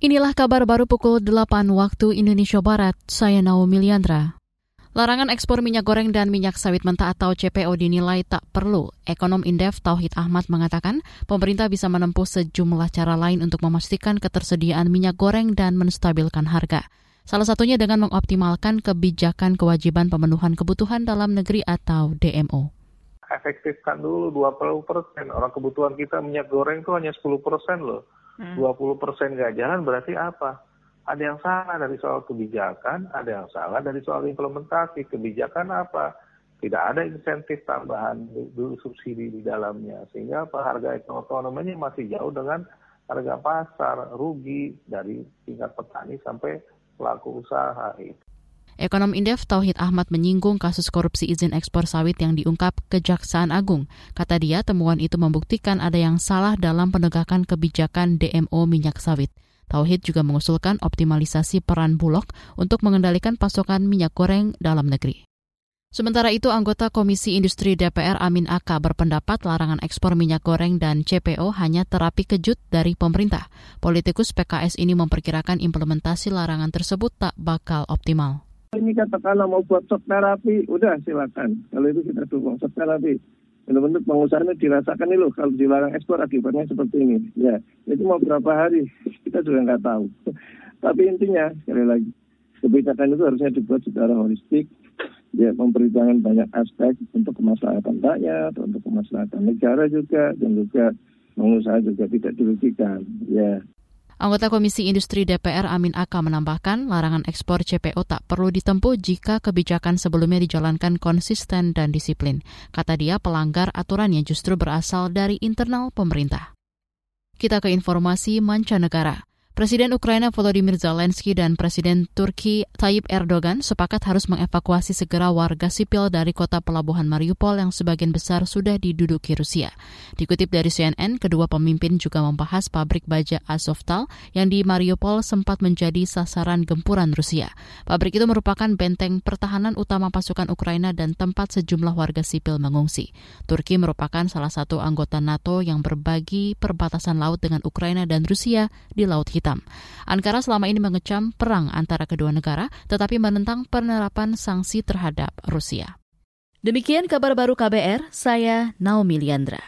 Inilah kabar baru pukul 8 waktu Indonesia Barat. Saya Naomi Liandra. Larangan ekspor minyak goreng dan minyak sawit mentah atau CPO dinilai tak perlu. Ekonom Indef Tauhid Ahmad mengatakan pemerintah bisa menempuh sejumlah cara lain untuk memastikan ketersediaan minyak goreng dan menstabilkan harga. Salah satunya dengan mengoptimalkan kebijakan kewajiban pemenuhan kebutuhan dalam negeri atau DMO. Efektifkan dulu 20 persen. Orang kebutuhan kita minyak goreng itu hanya 10 persen loh hmm. 20 persen nggak jalan berarti apa? Ada yang salah dari soal kebijakan, ada yang salah dari soal implementasi. Kebijakan apa? Tidak ada insentif tambahan dulu subsidi di dalamnya. Sehingga apa? Harga ekonominya masih jauh dengan harga pasar, rugi dari tingkat petani sampai pelaku usaha itu. Ekonom Indef Tauhid Ahmad menyinggung kasus korupsi izin ekspor sawit yang diungkap Kejaksaan Agung. Kata dia, temuan itu membuktikan ada yang salah dalam penegakan kebijakan DMO minyak sawit. Tauhid juga mengusulkan optimalisasi peran Bulog untuk mengendalikan pasokan minyak goreng dalam negeri. Sementara itu, anggota Komisi Industri DPR Amin Aka berpendapat larangan ekspor minyak goreng dan CPO hanya terapi kejut dari pemerintah. Politikus PKS ini memperkirakan implementasi larangan tersebut tak bakal optimal ini katakanlah mau buat shock terapi, udah silakan. Kalau itu kita dukung shock terapi. Benar-benar pengusahanya dirasakan nih loh kalau dilarang ekspor akibatnya seperti ini. Ya, itu mau berapa hari kita juga nggak tahu. Tapi intinya sekali lagi kebijakan itu harusnya dibuat secara holistik, ya mempertimbangkan banyak aspek untuk kemaslahatan rakyat, untuk kemaslahatan negara juga, dan juga pengusaha juga tidak dirugikan. Ya, Anggota Komisi Industri DPR Amin Aka menambahkan larangan ekspor CPO tak perlu ditempuh jika kebijakan sebelumnya dijalankan konsisten dan disiplin. Kata dia pelanggar aturannya justru berasal dari internal pemerintah. Kita ke informasi mancanegara. Presiden Ukraina Volodymyr Zelensky dan Presiden Turki Tayyip Erdogan sepakat harus mengevakuasi segera warga sipil dari kota pelabuhan Mariupol yang sebagian besar sudah diduduki Rusia. Dikutip dari CNN, kedua pemimpin juga membahas pabrik baja Azovstal yang di Mariupol sempat menjadi sasaran gempuran Rusia. Pabrik itu merupakan benteng pertahanan utama pasukan Ukraina dan tempat sejumlah warga sipil mengungsi. Turki merupakan salah satu anggota NATO yang berbagi perbatasan laut dengan Ukraina dan Rusia di Laut Hitam hitam. Ankara selama ini mengecam perang antara kedua negara, tetapi menentang penerapan sanksi terhadap Rusia. Demikian kabar baru KBR, saya Naomi Liandra.